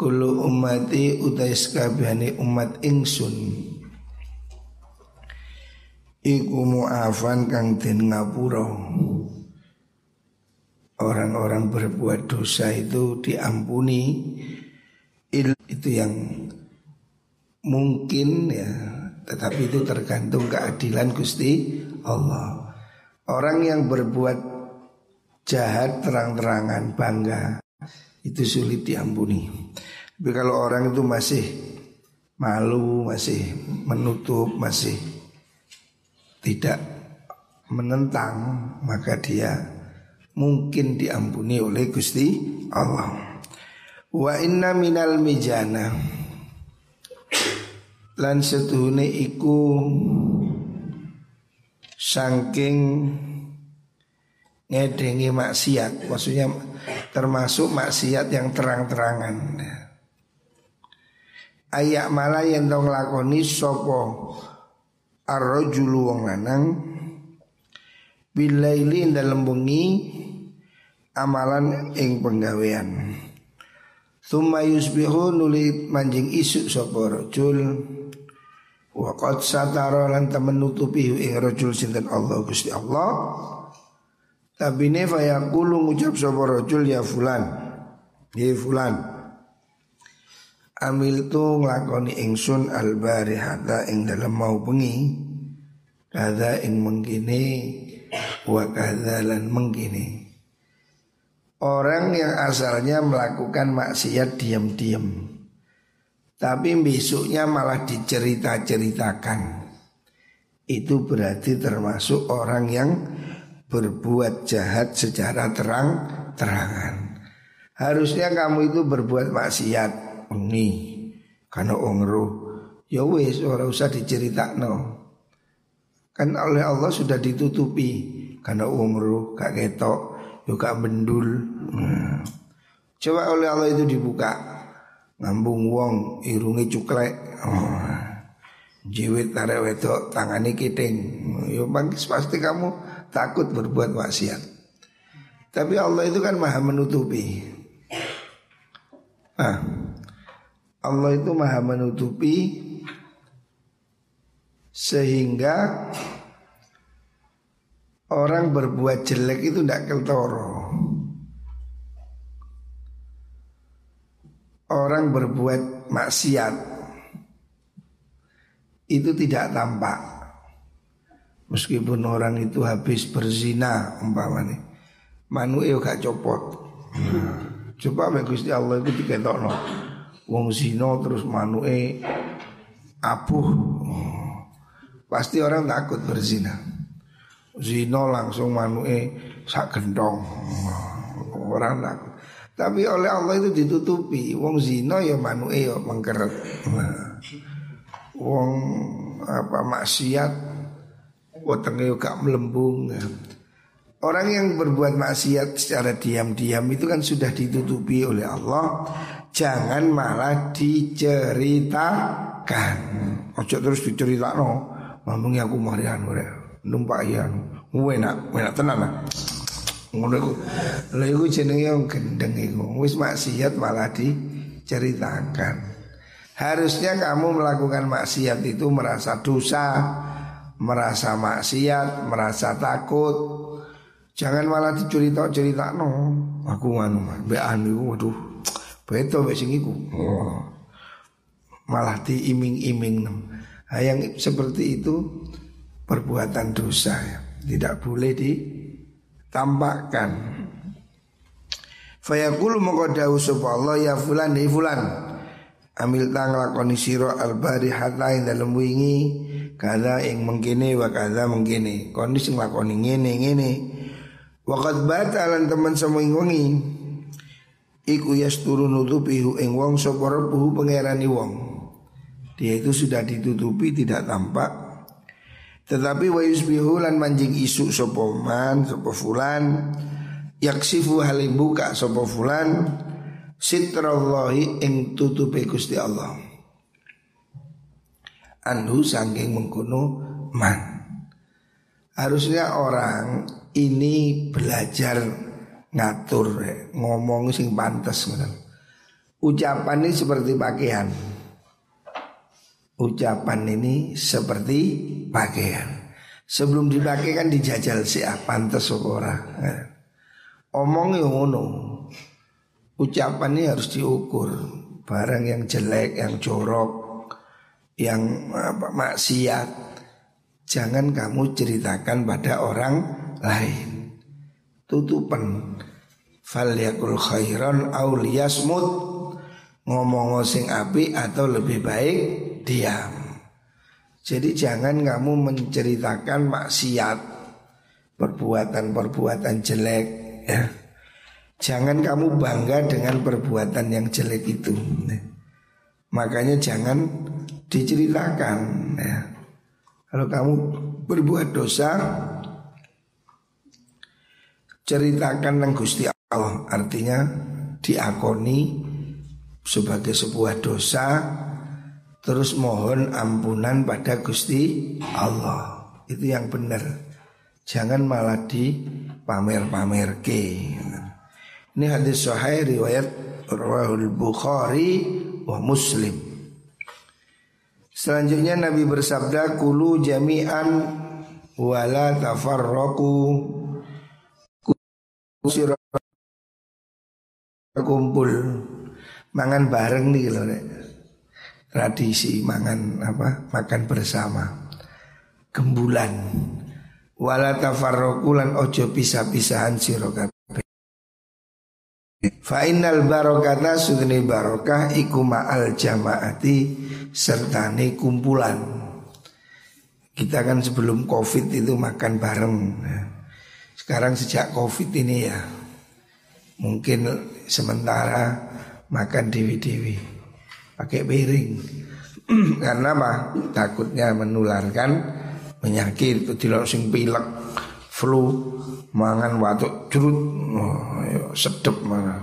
Kulu umati utai sekabihani umat ingsun. Iku mu'afan kang den ngapura. Orang-orang berbuat dosa itu diampuni. Itu yang mungkin ya. Tetapi itu tergantung keadilan Gusti Allah. Orang yang berbuat jahat terang-terangan bangga Itu sulit diampuni tapi kalau orang itu masih malu, masih menutup, masih tidak menentang, maka dia mungkin diampuni oleh Gusti Allah. Wa inna minal mijana lan setuhune iku saking ngedengi maksiat. Maksudnya termasuk maksiat yang terang-terangan. Ayak malah yang dong lakoni sopo arrojulu wong lanang. Bilaili dalam bengi amalan ing penggawean. Thumma yusbihu nuli manjing isu sopo rojul. Waqad satara lan temen nutupi ing rojul sinten Allah Gusti Allah Tabine fayaqulu ngucap sopo rojul ya fulan. Ya fulan. Amil tu nglakoni ingsun albari hata ing dalam mau bengi. Kada ing mengkini wa kada lan mengkini. Orang yang asalnya melakukan maksiat diam-diam Tapi besoknya malah dicerita-ceritakan. Itu berarti termasuk orang yang berbuat jahat secara terang-terangan Harusnya kamu itu berbuat maksiat bengi karena wong ya wis ora usah diceritakno. Kan oleh Allah sudah ditutupi. Karena wong gak ketok yo gak bendul nah. coba oleh Allah itu dibuka. Ngambung wong irungi cuklek. Oh. jiwit tarik wedok tangani kiting. Bangkis pasti kamu takut berbuat maksiat tapi Allah itu kan maha menutupi ah Allah itu maha menutupi sehingga orang berbuat jelek itu tidak keltoro. Orang berbuat maksiat itu tidak tampak. Meskipun orang itu habis berzina umpamanya, manu gak copot. Coba bagus di Allah itu diketokno wong zino terus manue apuh. Pasti orang takut berzina. Zino langsung manue sak gendong. Orang takut. Tapi oleh Allah itu ditutupi. Wong zino ya manue ya mengkeret. Wong apa maksiat wetenge gak melembung Orang yang berbuat maksiat secara diam-diam itu kan sudah ditutupi oleh Allah jangan malah diceritakan. Ojo terus diceritakno. Mampungi aku marian ora numpak ya. Enak, enak tenan lah. Ngono iku. Lha iku jenenge gendeng iku. Wis maksiat malah diceritakan. Harusnya kamu melakukan maksiat itu merasa dosa, merasa maksiat, merasa takut. Jangan malah dicerita-cerita no. Aku nganu, mbak anu, waduh, Beto wis sing iku. Oh. Malah diiming-iming. Nah, yang seperti itu perbuatan dosa ya. Tidak boleh ditampakkan. Fayaqulu mongko dawuh ya fulan di fulan. Amil tang lakoni sira albari hatta ing dalem wingi kada ing mengkene wa kada mengkene. Kondisi nglakoni ngene ngene. Waqad bata lan teman semua wengi Iku yasturu nutupihu ing wong sapa rabbuhu pangerani wong. Dia itu sudah ditutupi tidak tampak. Tetapi wa yusbihu lan manjing isu sapa man sapa fulan yaksifu halim buka sapa fulan sitrallahi ing tutupi Gusti Allah. Anhu sangking mengkuno man. Harusnya orang ini belajar ngatur ngomong sing pantas. Ucapan ini seperti pakaian Ucapan ini seperti pakaian Sebelum dipakai kan dijajal sih ah, pantas ora. Omong yang ngono. Ucapan ini harus diukur. Barang yang jelek, yang jorok, yang maksiat. Jangan kamu ceritakan pada orang lain. Tutupan. Falyakul khairan auliyasmut ngomong sing api atau lebih baik diam. Jadi jangan kamu menceritakan maksiat Perbuatan-perbuatan jelek ya. Jangan kamu bangga dengan perbuatan yang jelek itu Makanya jangan diceritakan ya. Kalau kamu berbuat dosa Ceritakan yang Gusti Allah. Artinya diakoni sebagai sebuah dosa Terus mohon ampunan pada Gusti Allah. Itu yang benar. Jangan malah di pamer-pamer ke Ini hadis sahih riwayat Rawahul Bukhari wa Muslim Selanjutnya Nabi bersabda Kulu jami'an Wala tafarroku Kumpul. Mangan bareng nih loh tradisi mangan apa makan bersama. Gembulan. Wala tafarrokulan ojo pisah-pisahan sira Fa innal barokata sudene barokah iku ma'al jamaati sertane kumpulan. Kita kan sebelum Covid itu makan bareng. Sekarang sejak Covid ini ya mungkin sementara makan dewi-dewi pakai piring. Karena apa? Takutnya menularkan penyakit itu langsung pilek, flu, mangan watuk curut, oh, sedep mana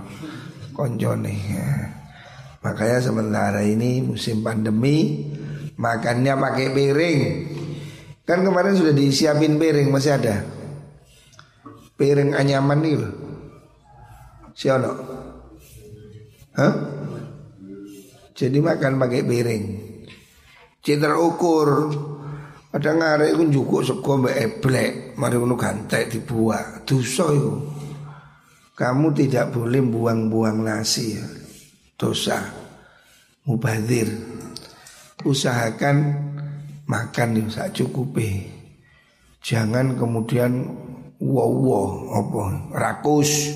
konjone. Ya. Makanya sementara ini musim pandemi makannya pakai piring. Kan kemarin sudah disiapin piring masih ada. Piring anyaman nih loh. Siono. Hah? Jadi makan pakai piring. Citra ukur. Kadang ngarek pun cukup sego mbak eblek, mari ngono gantek dibuat. Dosa. Kamu tidak boleh buang-buang nasi ya. Dosa. Mubazir. Usahakan makan yang sak cukupi. Jangan kemudian wow wow apa rakus.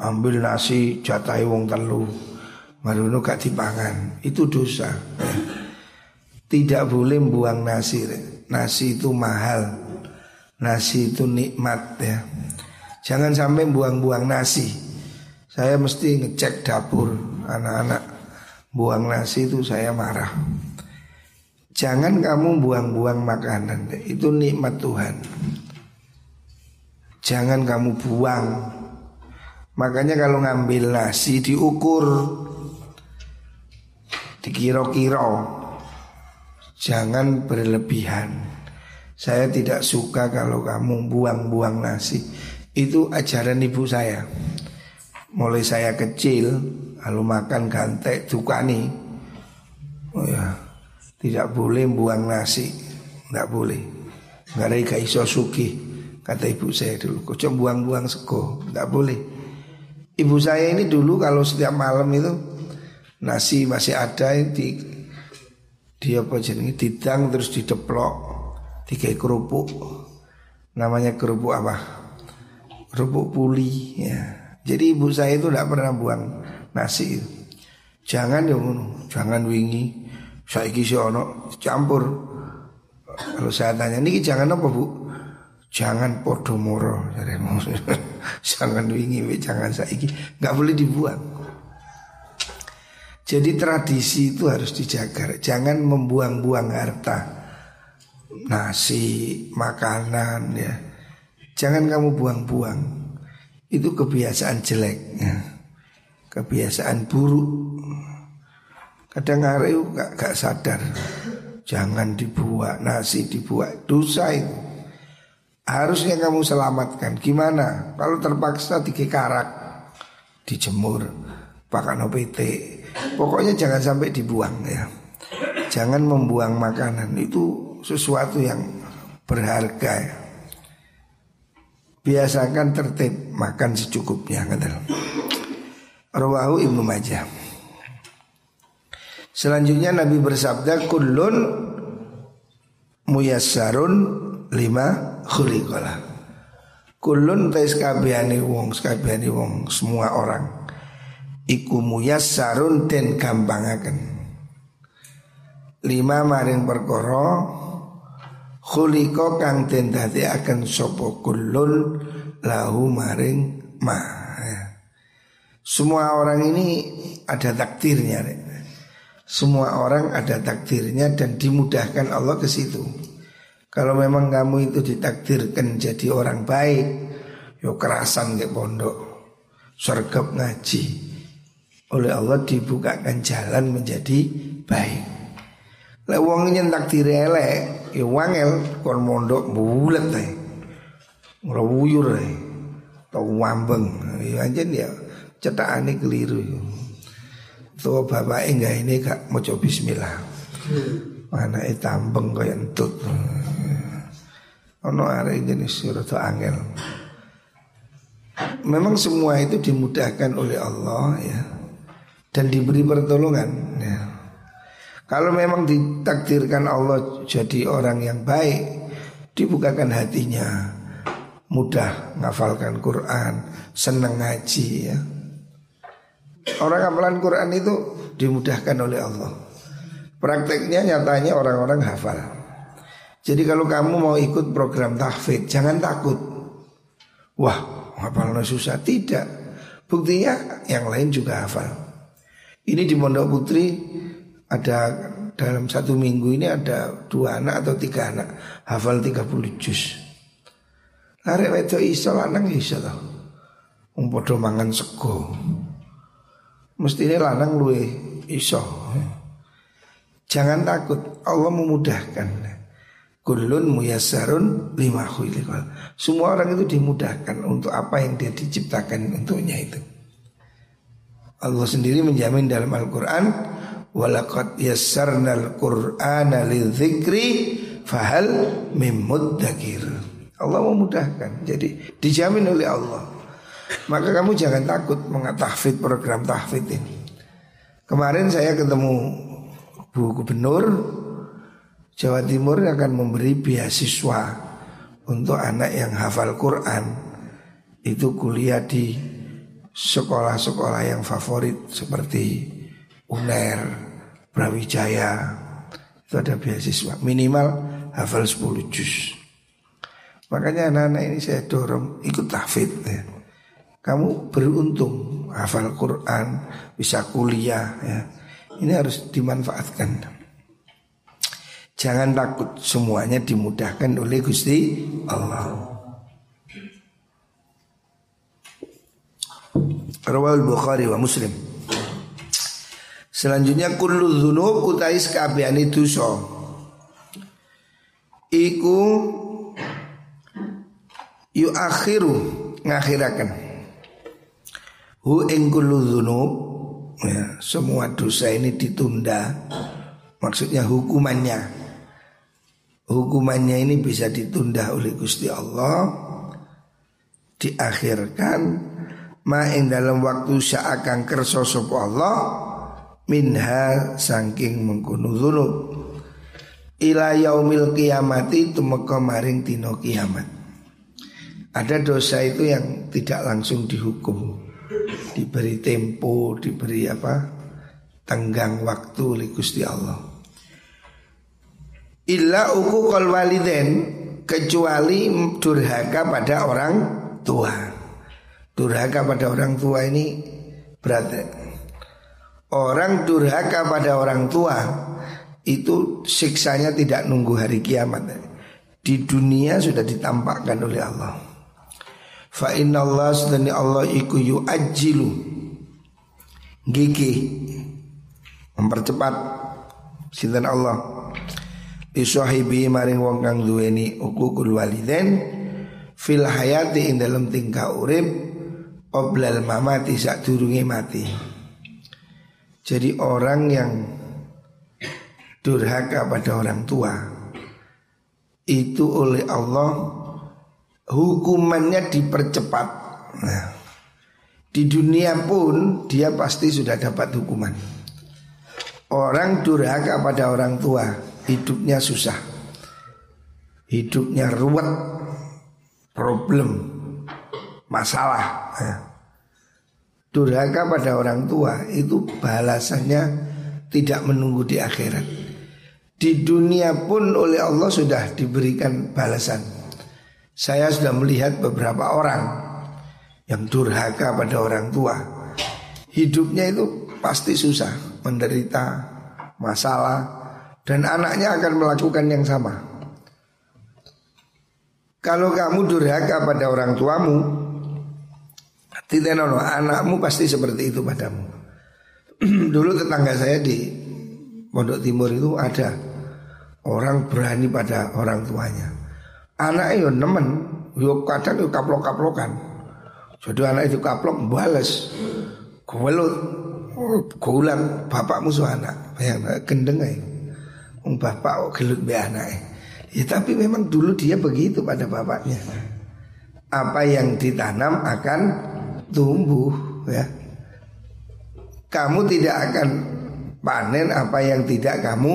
Ambil nasi jatai wong telu. Marono gak dipangan. Itu dosa. Tidak boleh buang nasi Nasi itu mahal. Nasi itu nikmat ya. Jangan sampai buang-buang nasi Saya mesti ngecek dapur Anak-anak. Buang nasi itu saya marah. Jangan kamu buang-buang makanan. Itu nikmat Tuhan. Jangan kamu buang. Makanya kalau ngambil nasi diukur. Dikira-kira. Jangan berlebihan. Saya tidak suka kalau kamu buang-buang nasi. Itu ajaran ibu saya. Mulai saya kecil, lalu makan gantek tukani. Oh ya, tidak boleh buang nasi, tidak boleh. Nggak ada ikan iso suki, kata ibu saya dulu. Kok buang-buang sego, tidak boleh. Ibu saya ini dulu kalau setiap malam itu nasi masih ada di dia apa jenenge didang terus dideplok tiga kerupuk namanya kerupuk apa kerupuk puli ya jadi ibu saya itu tidak pernah buang nasi. Jangan ya jangan wingi. Saya kisi ono campur kalau saya tanya ini jangan apa bu? Jangan podomoro jangan wingi jangan saiki. Nggak boleh dibuang. Jadi tradisi itu harus dijaga. Jangan membuang-buang harta. Nasi, makanan ya. Jangan kamu buang-buang. Itu kebiasaan jelek ya. Kebiasaan buruk. Kadang hari gak, gak sadar. Jangan dibuat nasi dibuat dosa itu. Harusnya kamu selamatkan. Gimana? Kalau terpaksa dikekarak, dijemur, pakai OPT, Pokoknya jangan sampai dibuang ya. Jangan membuang makanan itu sesuatu yang berharga ya. Biasakan tertib makan secukupnya kata. Rawahu Ibnu Majah. Selanjutnya Nabi bersabda kullun muyassarun lima khuliqala. Kullun tais kabehane wong, kabehane wong, semua orang iku muyassarun den gampangaken. Lima maring perkara khuliqa kang den dadekaken sapa kullun lahu maring ma. Semua orang ini ada takdirnya. Semua orang ada takdirnya dan dimudahkan Allah ke situ. Kalau memang kamu itu ditakdirkan jadi orang baik, yo kerasan ke pondok, sergap ngaji. Oleh Allah dibukakan jalan menjadi baik. Lek wong nyen takdir elek, yo wangel kon mondok bulet ae. Ngrawuyur ae. Tau wambeng. Ya ya cetakane keliru. Tua bapak enggak ini gak mau coba bismillah Mana itu tampeng kaya entut Ono hari jenis surat angel Memang semua itu dimudahkan oleh Allah ya Dan diberi pertolongan ya. Kalau memang ditakdirkan Allah jadi orang yang baik Dibukakan hatinya Mudah ngafalkan Quran Senang ngaji ya Orang hafalan Quran itu dimudahkan oleh Allah. Prakteknya nyatanya orang-orang hafal. Jadi kalau kamu mau ikut program tahfidz jangan takut. Wah, hafalnya susah tidak. Buktinya yang lain juga hafal. Ini di Pondok Putri ada dalam satu minggu ini ada dua anak atau tiga anak hafal 30 juz. Lari wedok iso lanang iso toh. Wong mangan sego. Mestinya lanang luwe iso. Jangan takut, Allah memudahkan. Kulun muyasarun lima khuliqal. Semua orang itu dimudahkan untuk apa yang dia diciptakan untuknya itu. Allah sendiri menjamin dalam Al-Quran Walakad yassarnal qur'ana lidzikri fahal mimuddakir Allah memudahkan. Jadi dijamin oleh Allah. Maka kamu jangan takut mengatahfid program tahfid ini. Kemarin saya ketemu Bu Gubernur Jawa Timur akan memberi beasiswa untuk anak yang hafal Quran. Itu kuliah di sekolah-sekolah yang favorit seperti UNER, Brawijaya itu ada beasiswa minimal hafal 10 juz. Makanya anak-anak ini saya dorong ikut tahfid ya kamu beruntung hafal Quran, bisa kuliah ya. Ini harus dimanfaatkan. Jangan takut semuanya dimudahkan oleh Gusti Allah. Rawal Bukhari wa Muslim. Selanjutnya kullu dzunub utais kabehane dosa. Iku yu akhiru ngakhiraken Hu ing dzunub ya, semua dosa ini ditunda. Maksudnya hukumannya. Hukumannya ini bisa ditunda oleh Gusti Allah diakhirkan ma ing dalam waktu seakan kerso sapa Allah minha saking mengkono dzunub ila yaumil kiamati tumeka maring dina kiamat. Ada dosa itu yang tidak langsung dihukum diberi tempo, diberi apa? tenggang waktu oleh Gusti Allah. Illa uku kol waliden kecuali durhaka pada orang tua. Durhaka pada orang tua ini berat. Orang durhaka pada orang tua itu siksanya tidak nunggu hari kiamat. Di dunia sudah ditampakkan oleh Allah. Fa inna Allah sedani Allah iku yu'ajjilu. Gigi Mempercepat. Sinten Allah. Isuhibi maring wong kang duweni ukukul waliden Fil hayati ing dalam tingkah urip Oblal mamati sak durungi mati Jadi orang yang durhaka pada orang tua itu oleh Allah hukumannya dipercepat. Nah, di dunia pun dia pasti sudah dapat hukuman. Orang durhaka pada orang tua hidupnya susah, hidupnya ruwet, problem, masalah. Nah, durhaka pada orang tua itu balasannya tidak menunggu di akhirat. Di dunia pun oleh Allah sudah diberikan balasan. Saya sudah melihat beberapa orang yang durhaka pada orang tua. Hidupnya itu pasti susah, menderita masalah dan anaknya akan melakukan yang sama. Kalau kamu durhaka pada orang tuamu, tidak nono, anakmu pasti seperti itu padamu. Dulu tetangga saya di Pondok Timur itu ada orang berani pada orang tuanya. Anak itu nemen, yo kadang yo kaplok-kaplokan. Jadi anak itu kaplok balas. Gewelut. Gulang bapak musuh anak. Bayang gendeng. Um, bapak kok gelut be anak. Ya tapi memang dulu dia begitu pada bapaknya. Apa yang ditanam akan tumbuh ya. Kamu tidak akan panen apa yang tidak kamu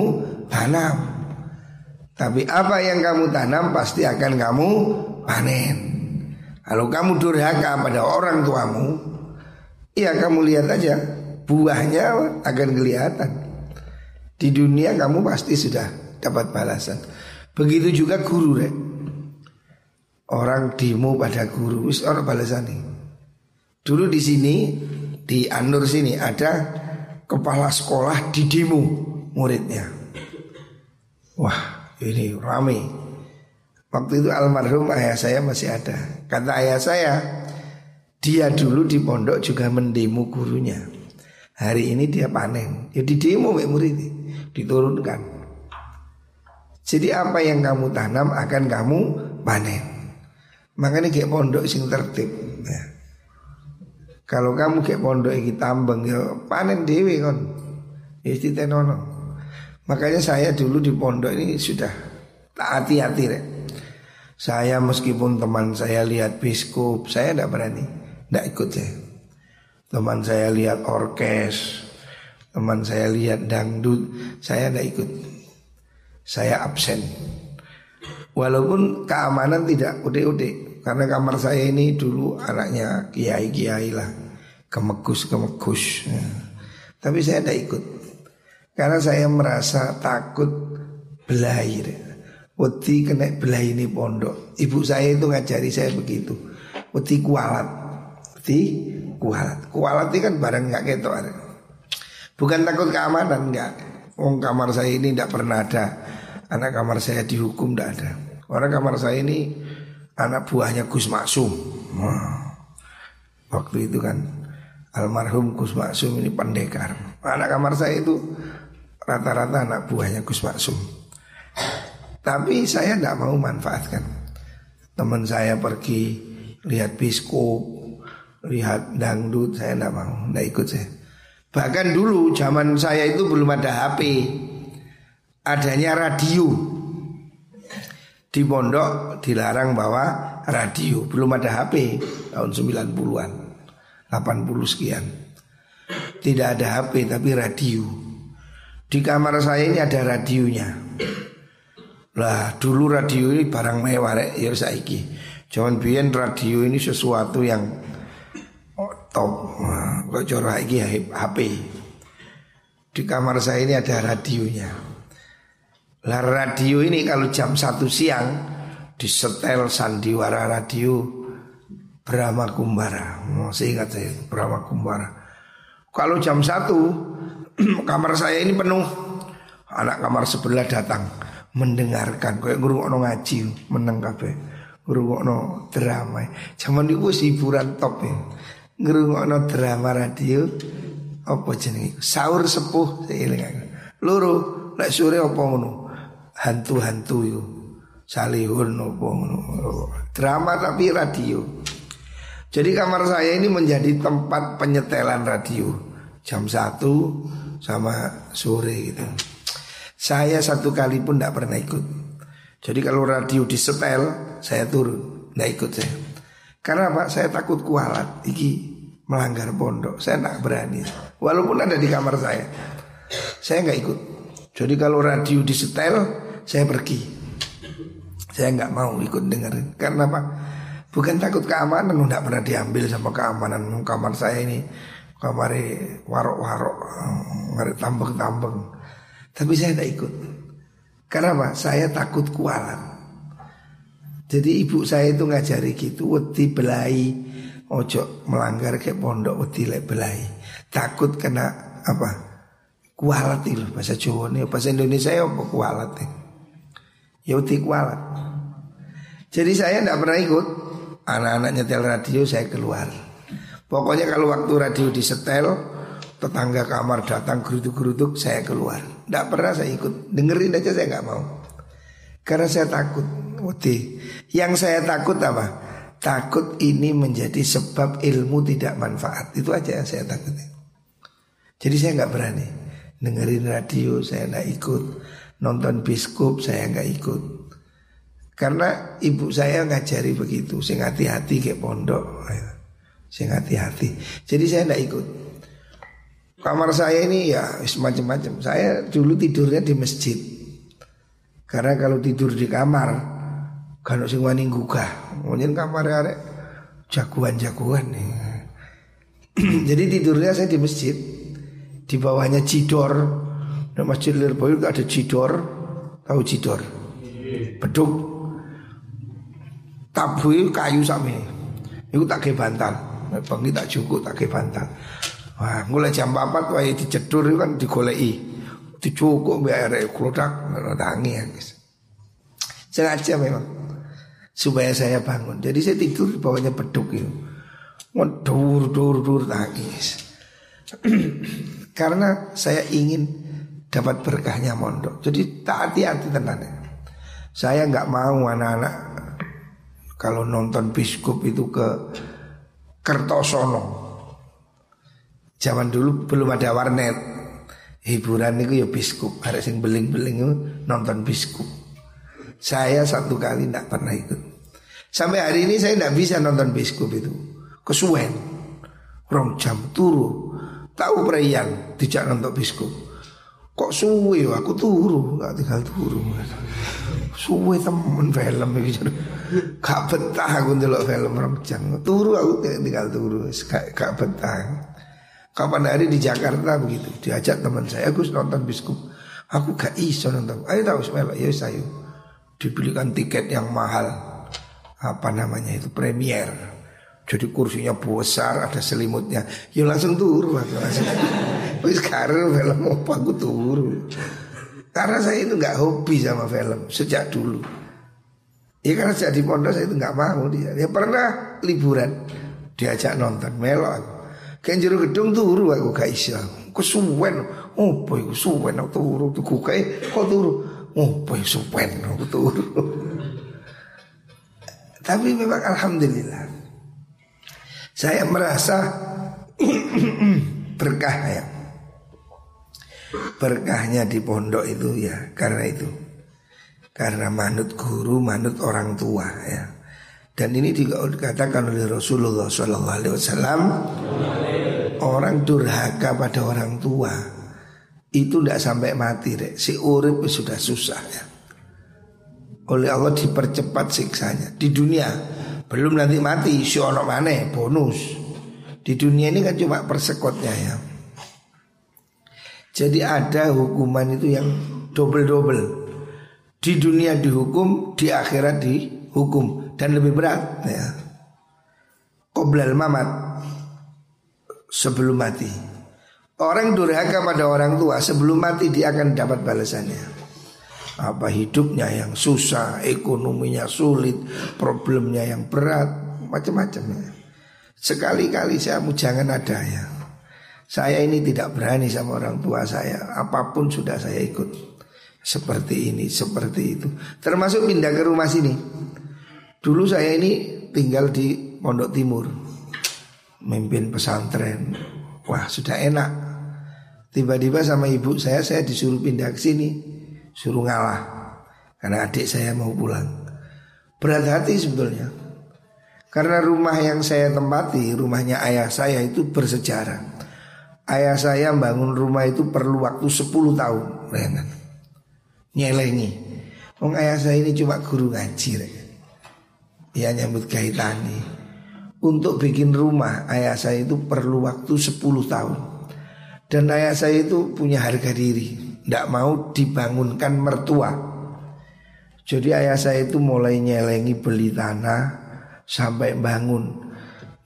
tanam. Tapi apa yang kamu tanam pasti akan kamu panen. Kalau kamu durhaka pada orang tuamu, ya kamu lihat aja buahnya akan kelihatan. Di dunia kamu pasti sudah dapat balasan. Begitu juga guru rek. Orang demo pada guru, wis orang balasan nih. Dulu di sini di Anur sini ada kepala sekolah di demo muridnya. Wah, ini rame. Waktu itu almarhum ayah saya masih ada. Kata ayah saya, dia dulu di pondok juga mendemo gurunya. Hari ini dia panen. Ya di demo murid diturunkan. Jadi apa yang kamu tanam akan kamu panen. Makanya kayak pondok sing tertib. Ya. Kalau kamu kayak pondok iki tambeng ya panen dewi kon. Ya tenono. Makanya saya dulu di pondok ini sudah tak hati-hati rek. Saya meskipun teman saya lihat biskup, saya tidak berani, tidak ikut saya. Teman saya lihat orkes, teman saya lihat dangdut, saya tidak ikut. Saya absen. Walaupun keamanan tidak ude-ude, karena kamar saya ini dulu anaknya kiai-kiai lah, kemegus-kemegus. Tapi saya tidak ikut. Karena saya merasa takut belair. Wedi kena belair ini pondok. Ibu saya itu ngajari saya begitu. Wedi kualat. Wedi kualat. Kualat itu kan barang nggak ketok. Bukan takut keamanan nggak. Wong kamar saya ini tidak pernah ada. Anak kamar saya dihukum tidak ada. Orang kamar saya ini anak buahnya Gus Maksum. waktu itu kan almarhum Gus Maksum ini pendekar. Anak kamar saya itu rata-rata anak buahnya Gus Maksum. Tapi saya tidak mau manfaatkan. Teman saya pergi lihat biskup, lihat dangdut, saya tidak mau, tidak ikut saya. Bahkan dulu zaman saya itu belum ada HP, adanya radio. Di pondok dilarang bawa radio, belum ada HP tahun 90-an, 80 sekian. Tidak ada HP tapi radio. Di kamar saya ini ada radionya. Lah dulu radio ini barang mewah rek ya saiki. Jangan biyen radio ini sesuatu yang oh, top. Kok cara iki HP. Di kamar saya ini ada radionya. Lah radio ini kalau jam satu siang di setel sandiwara radio Brahma Kumbara. Masih ingat saya Brahma Kumbara. Kalau jam satu kamar saya ini penuh. Anak kamar sebelah datang mendengarkan. Kayak guru ono ngaji meneng kafe guru ono drama zaman itu hiburan top ya. Guru ono drama radio apa jenis sahur sepuh saya luru lek sore apa ngono? Hantu-hantu yo. Salihun apa ngono? Drama tapi radio jadi kamar saya ini menjadi tempat penyetelan radio jam satu sama sore gitu. Saya satu kali pun tidak pernah ikut. Jadi kalau radio di setel, saya turun, tidak ikut saya. Karena apa? Saya takut kualat, iki melanggar pondok. Saya tidak berani. Walaupun ada di kamar saya, saya nggak ikut. Jadi kalau radio di setel, saya pergi. Saya nggak mau ikut dengerin. Karena apa? Bukan takut keamanan, tidak pernah diambil sama keamanan kamar saya ini. Kamar warok-warok, ngari tambeng-tambeng. Tapi saya tidak ikut. Karena apa? Saya takut kualat. Jadi ibu saya itu ngajari gitu, wedi belai, ojo melanggar ke pondok wedi lek belai. Takut kena apa? Kualat itu bahasa Jawa nih, bahasa Indonesia ya apa kualat nih? Ya wedi kualat. Jadi saya tidak pernah ikut. Anak-anak nyetel radio saya keluar. Pokoknya kalau waktu radio disetel, tetangga kamar datang geruduk-geruduk saya keluar. Tidak pernah saya ikut. Dengerin aja saya nggak mau. Karena saya takut. Wedi. Yang saya takut apa? Takut ini menjadi sebab ilmu tidak manfaat. Itu aja yang saya takut. Jadi saya nggak berani dengerin radio, saya nggak ikut nonton biskup, saya nggak ikut. Karena ibu saya ngajari begitu, sing hati-hati kayak pondok, sing hati-hati. Jadi saya nggak ikut. Kamar saya ini ya semacam-macam. Saya dulu tidurnya di masjid. Karena kalau tidur di kamar kalau sing wani gugah, mungkin kamar arek jagoan-jagoan nih. Jadi tidurnya saya di masjid, di bawahnya cidor. Di masjid Lirboyo ada cidor, tahu cidor? Beduk. Tabu kayu sami. Itu tak ke bantal. Tak cukup tak ke bantal. Wah, mulai jam 4 wae dicedur kan digoleki. Dicukup biar klodak tangi ya guys. Sengaja memang supaya saya bangun. Jadi saya tidur di bawahnya beduk itu. Dur dur dur tangis. Karena saya ingin dapat berkahnya mondok. Jadi tak hati-hati tenang. Saya nggak mau anak-anak kalau nonton biskup itu ke Kertosono. Zaman dulu belum ada warnet. Hiburan itu ya biskup. Ada yang beling-beling nonton biskup. Saya satu kali tidak pernah ikut. Sampai hari ini saya tidak bisa nonton biskup itu. Kesuwen. Rong jam turu. Tahu perayaan tidak nonton biskup. Kok suwe aku turu, gak tinggal turu. Suwe temen film iki. Gak betah aku ndelok film jam. Turu aku tinggal turu, gak, gak betah. Kapan hari di Jakarta begitu Diajak teman saya Aku nonton biskup Aku gak iso nonton Ayo tahu semelok Ya saya Dibelikan tiket yang mahal apa namanya itu premier. Jadi kursinya besar, ada selimutnya. Ya langsung turun aku langsung. Wis sekarang film apa aku turun. Karena saya itu nggak hobi sama film sejak dulu. Ya karena sejak di pondok saya itu nggak mau dia. Ya pernah liburan diajak nonton melo aku. Kayak jero gedung turu aku gak iso. Kesuwen. Oh boy kesuwen aku turu tuku kayak kok turu. Oh boy suwen aku turu. Tapi memang alhamdulillah saya merasa berkah ya. Berkahnya di pondok itu ya karena itu. Karena manut guru, manut orang tua ya. Dan ini juga dikatakan oleh Rasulullah SAW Orang durhaka pada orang tua Itu tidak sampai mati deh. Si urip sudah susah ya oleh Allah dipercepat siksanya di dunia belum nanti mati si ono bonus di dunia ini kan cuma persekotnya ya jadi ada hukuman itu yang double double di dunia dihukum di akhirat dihukum. Dan lebih berat ya. Qoblal mamat. Sebelum mati. Orang durhaka pada orang tua sebelum mati dia akan dapat balasannya. Apa hidupnya yang susah, ekonominya sulit, problemnya yang berat, macam-macam ya. Sekali-kali saya mau jangan ada ya. Saya ini tidak berani sama orang tua saya, apa pun sudah saya ikut. Seperti ini, seperti itu. Termasuk pindah ke rumah sini. Dulu saya ini tinggal di Pondok Timur. Mimpin pesantren. Wah, sudah enak. Tiba-tiba sama ibu saya saya disuruh pindah ke sini, suruh ngalah karena adik saya mau pulang. Berat hati sebetulnya. Karena rumah yang saya tempati, rumahnya ayah saya itu bersejarah. Ayah saya bangun rumah itu perlu waktu 10 tahun, bayangkan. Nyelengi. Wong ayah saya ini cuma guru ngaji. Ya nyambut nih. Untuk bikin rumah ayah saya itu perlu waktu 10 tahun. Dan ayah saya itu punya harga diri, tidak mau dibangunkan mertua. Jadi ayah saya itu mulai nyelengi beli tanah, sampai bangun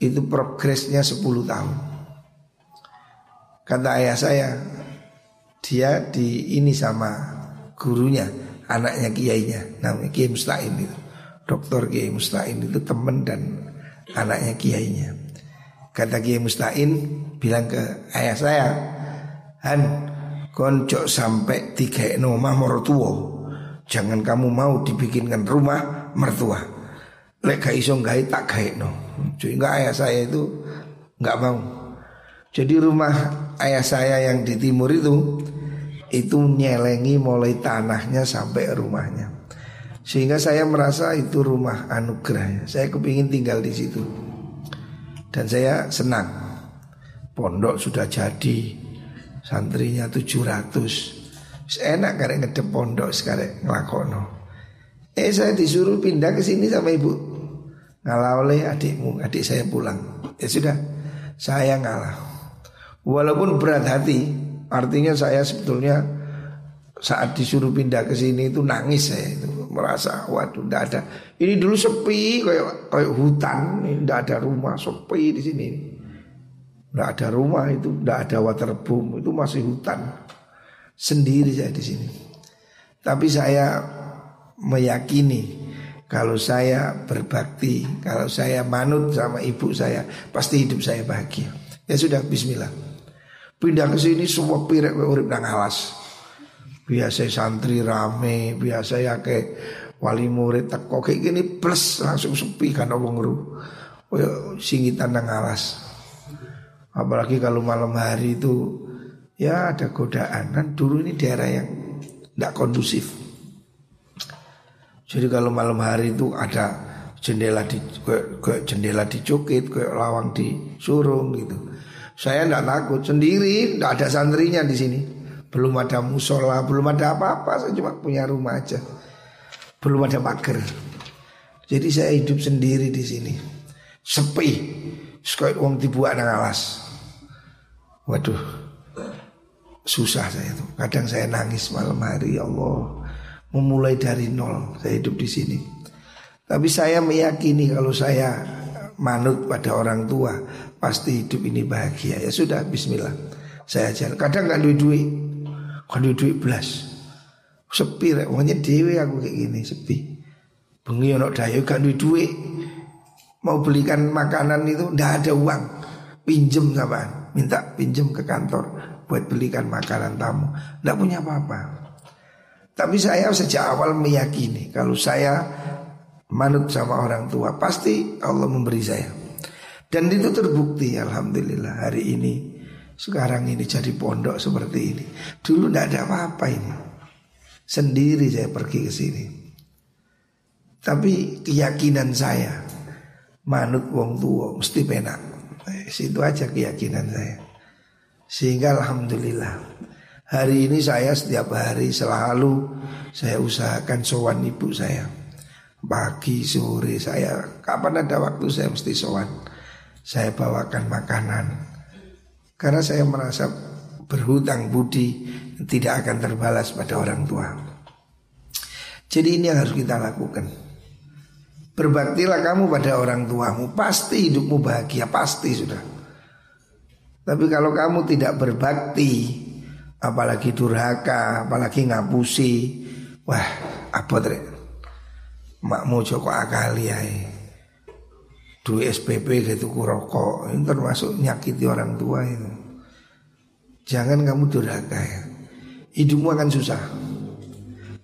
itu progresnya 10 tahun. Kata ayah saya, dia di ini sama gurunya, anaknya kiainya, namanya Kiai Mustain itu. Dokter Kiai Mustain itu teman dan anaknya kiainya. Kata Kiai Mustain bilang ke ayah saya, Han, koncok sampai tiga nomah mertua. Jangan kamu mau dibikinkan rumah mertua. Lek gak iso gawe tak gawe no. Sehingga ayah saya itu nggak mau. Jadi rumah ayah saya yang di timur itu itu nyelengi mulai tanahnya sampai rumahnya. Sehingga saya merasa itu rumah anugerah. Saya kepingin tinggal di situ. Dan saya senang. Pondok sudah jadi. Santrinya 700. Enak karena ngedep pondok sekarang ngelakono. Eh saya disuruh pindah ke sini sama ibu ngalah oleh adikmu, adik saya pulang. Ya sudah, saya ngalah. Walaupun berat hati, artinya saya sebetulnya saat disuruh pindah ke sini itu nangis saya itu merasa waduh tidak ada. Ini dulu sepi kayak kayak hutan, tidak ada rumah sepi di sini. Tidak ada rumah itu, tidak ada waterboom itu masih hutan. Sendiri saya di sini. Tapi saya meyakini kalau saya berbakti, kalau saya manut sama ibu saya, pasti hidup saya bahagia. Ya sudah, bismillah. Pindah ke sini semua pirek urip nang alas. Biasa santri rame, biasa ya ke wali murid teko kayak gini plus langsung sepi kan wong ru. Oh, singitan nang alas. Apalagi kalau malam hari itu ya ada godaan kan dulu ini daerah yang tidak kondusif. Jadi kalau malam hari itu ada jendela di kayak jendela dicukit, kayak lawang disurung gitu. Saya tidak takut sendiri, tidak ada santrinya di sini. Belum ada musola, belum ada apa-apa, saya cuma punya rumah aja. Belum ada pagar. Jadi saya hidup sendiri di sini. Sepi. Sekali uang dibuat nang alas. Waduh. Susah saya tuh. Kadang saya nangis malam hari, ya Allah memulai dari nol. Saya hidup di sini. Tapi saya meyakini kalau saya manut pada orang tua pasti hidup ini bahagia. Ya sudah, Bismillah. Saya ajar. Kadang nggak duit duit, kan duit duit belas. Sepi, rek. Wongnya dewe aku kayak gini sepi. Bengi ono dayo gak duit duit. Mau belikan makanan itu ndak ada uang. Pinjem sama minta pinjem ke kantor buat belikan makanan tamu. Ndak punya apa-apa. Tapi saya sejak awal meyakini kalau saya manut sama orang tua pasti Allah memberi saya. Dan itu terbukti alhamdulillah hari ini sekarang ini jadi pondok seperti ini. Dulu tidak ada apa-apa ini. Sendiri saya pergi ke sini. Tapi keyakinan saya manut wong tua mesti penak. Eh, situ aja keyakinan saya. Sehingga alhamdulillah Hari ini saya setiap hari selalu saya usahakan sowan ibu saya. Pagi, sore saya kapan ada waktu saya mesti sowan. Saya bawakan makanan. Karena saya merasa berhutang budi tidak akan terbalas pada orang tua. Jadi ini yang harus kita lakukan. Berbaktilah kamu pada orang tuamu, pasti hidupmu bahagia, pasti sudah. Tapi kalau kamu tidak berbakti, apalagi durhaka, apalagi ngapusi. Wah, apa trek? Makmu Joko akali ya. Duit SPP gitu rokok. Ini termasuk nyakiti orang tua itu. Jangan kamu durhaka ya. Hidupmu akan susah.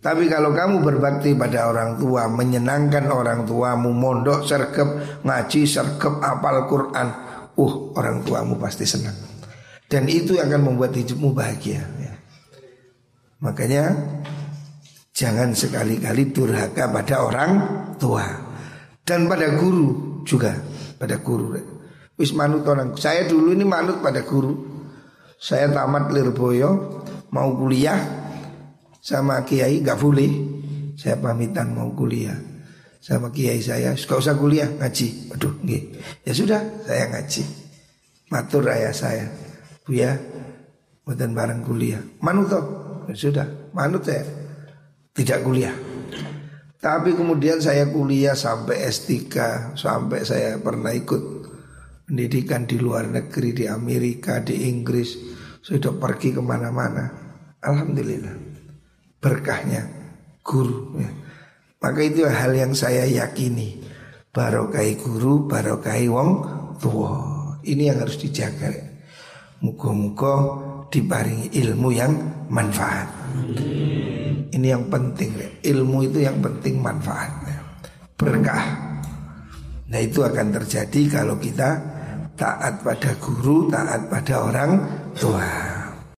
Tapi kalau kamu berbakti pada orang tua Menyenangkan orang tuamu Mondok, sergap, ngaji, sergap, apal Quran Uh, orang tuamu pasti senang. Dan itu akan membuat hidupmu bahagia ya. Makanya jangan sekali-kali durhaka pada orang tua dan pada guru juga pada guru. Wis manut orang. Saya dulu ini manut pada guru. Saya tamat Lirboyo mau kuliah sama kiai nggak boleh. Saya pamitan mau kuliah sama kiai saya. Gak usah kuliah ngaji. Aduh, ya sudah saya ngaji. Matur ayah saya. Buya Buatan bareng kuliah Manut toh ya Sudah manut saya Tidak kuliah Tapi kemudian saya kuliah sampai S3 Sampai saya pernah ikut Pendidikan di luar negeri Di Amerika, di Inggris Sudah pergi ke mana-mana Alhamdulillah Berkahnya guru ya. Maka itu hal yang saya yakini Barokai guru, barokai wong tua Ini yang harus dijaga. Muka-muka diparingi ilmu yang manfaat. Ini yang penting, ilmu itu yang penting manfaat, berkah. Nah itu akan terjadi kalau kita taat pada guru, taat pada orang tua.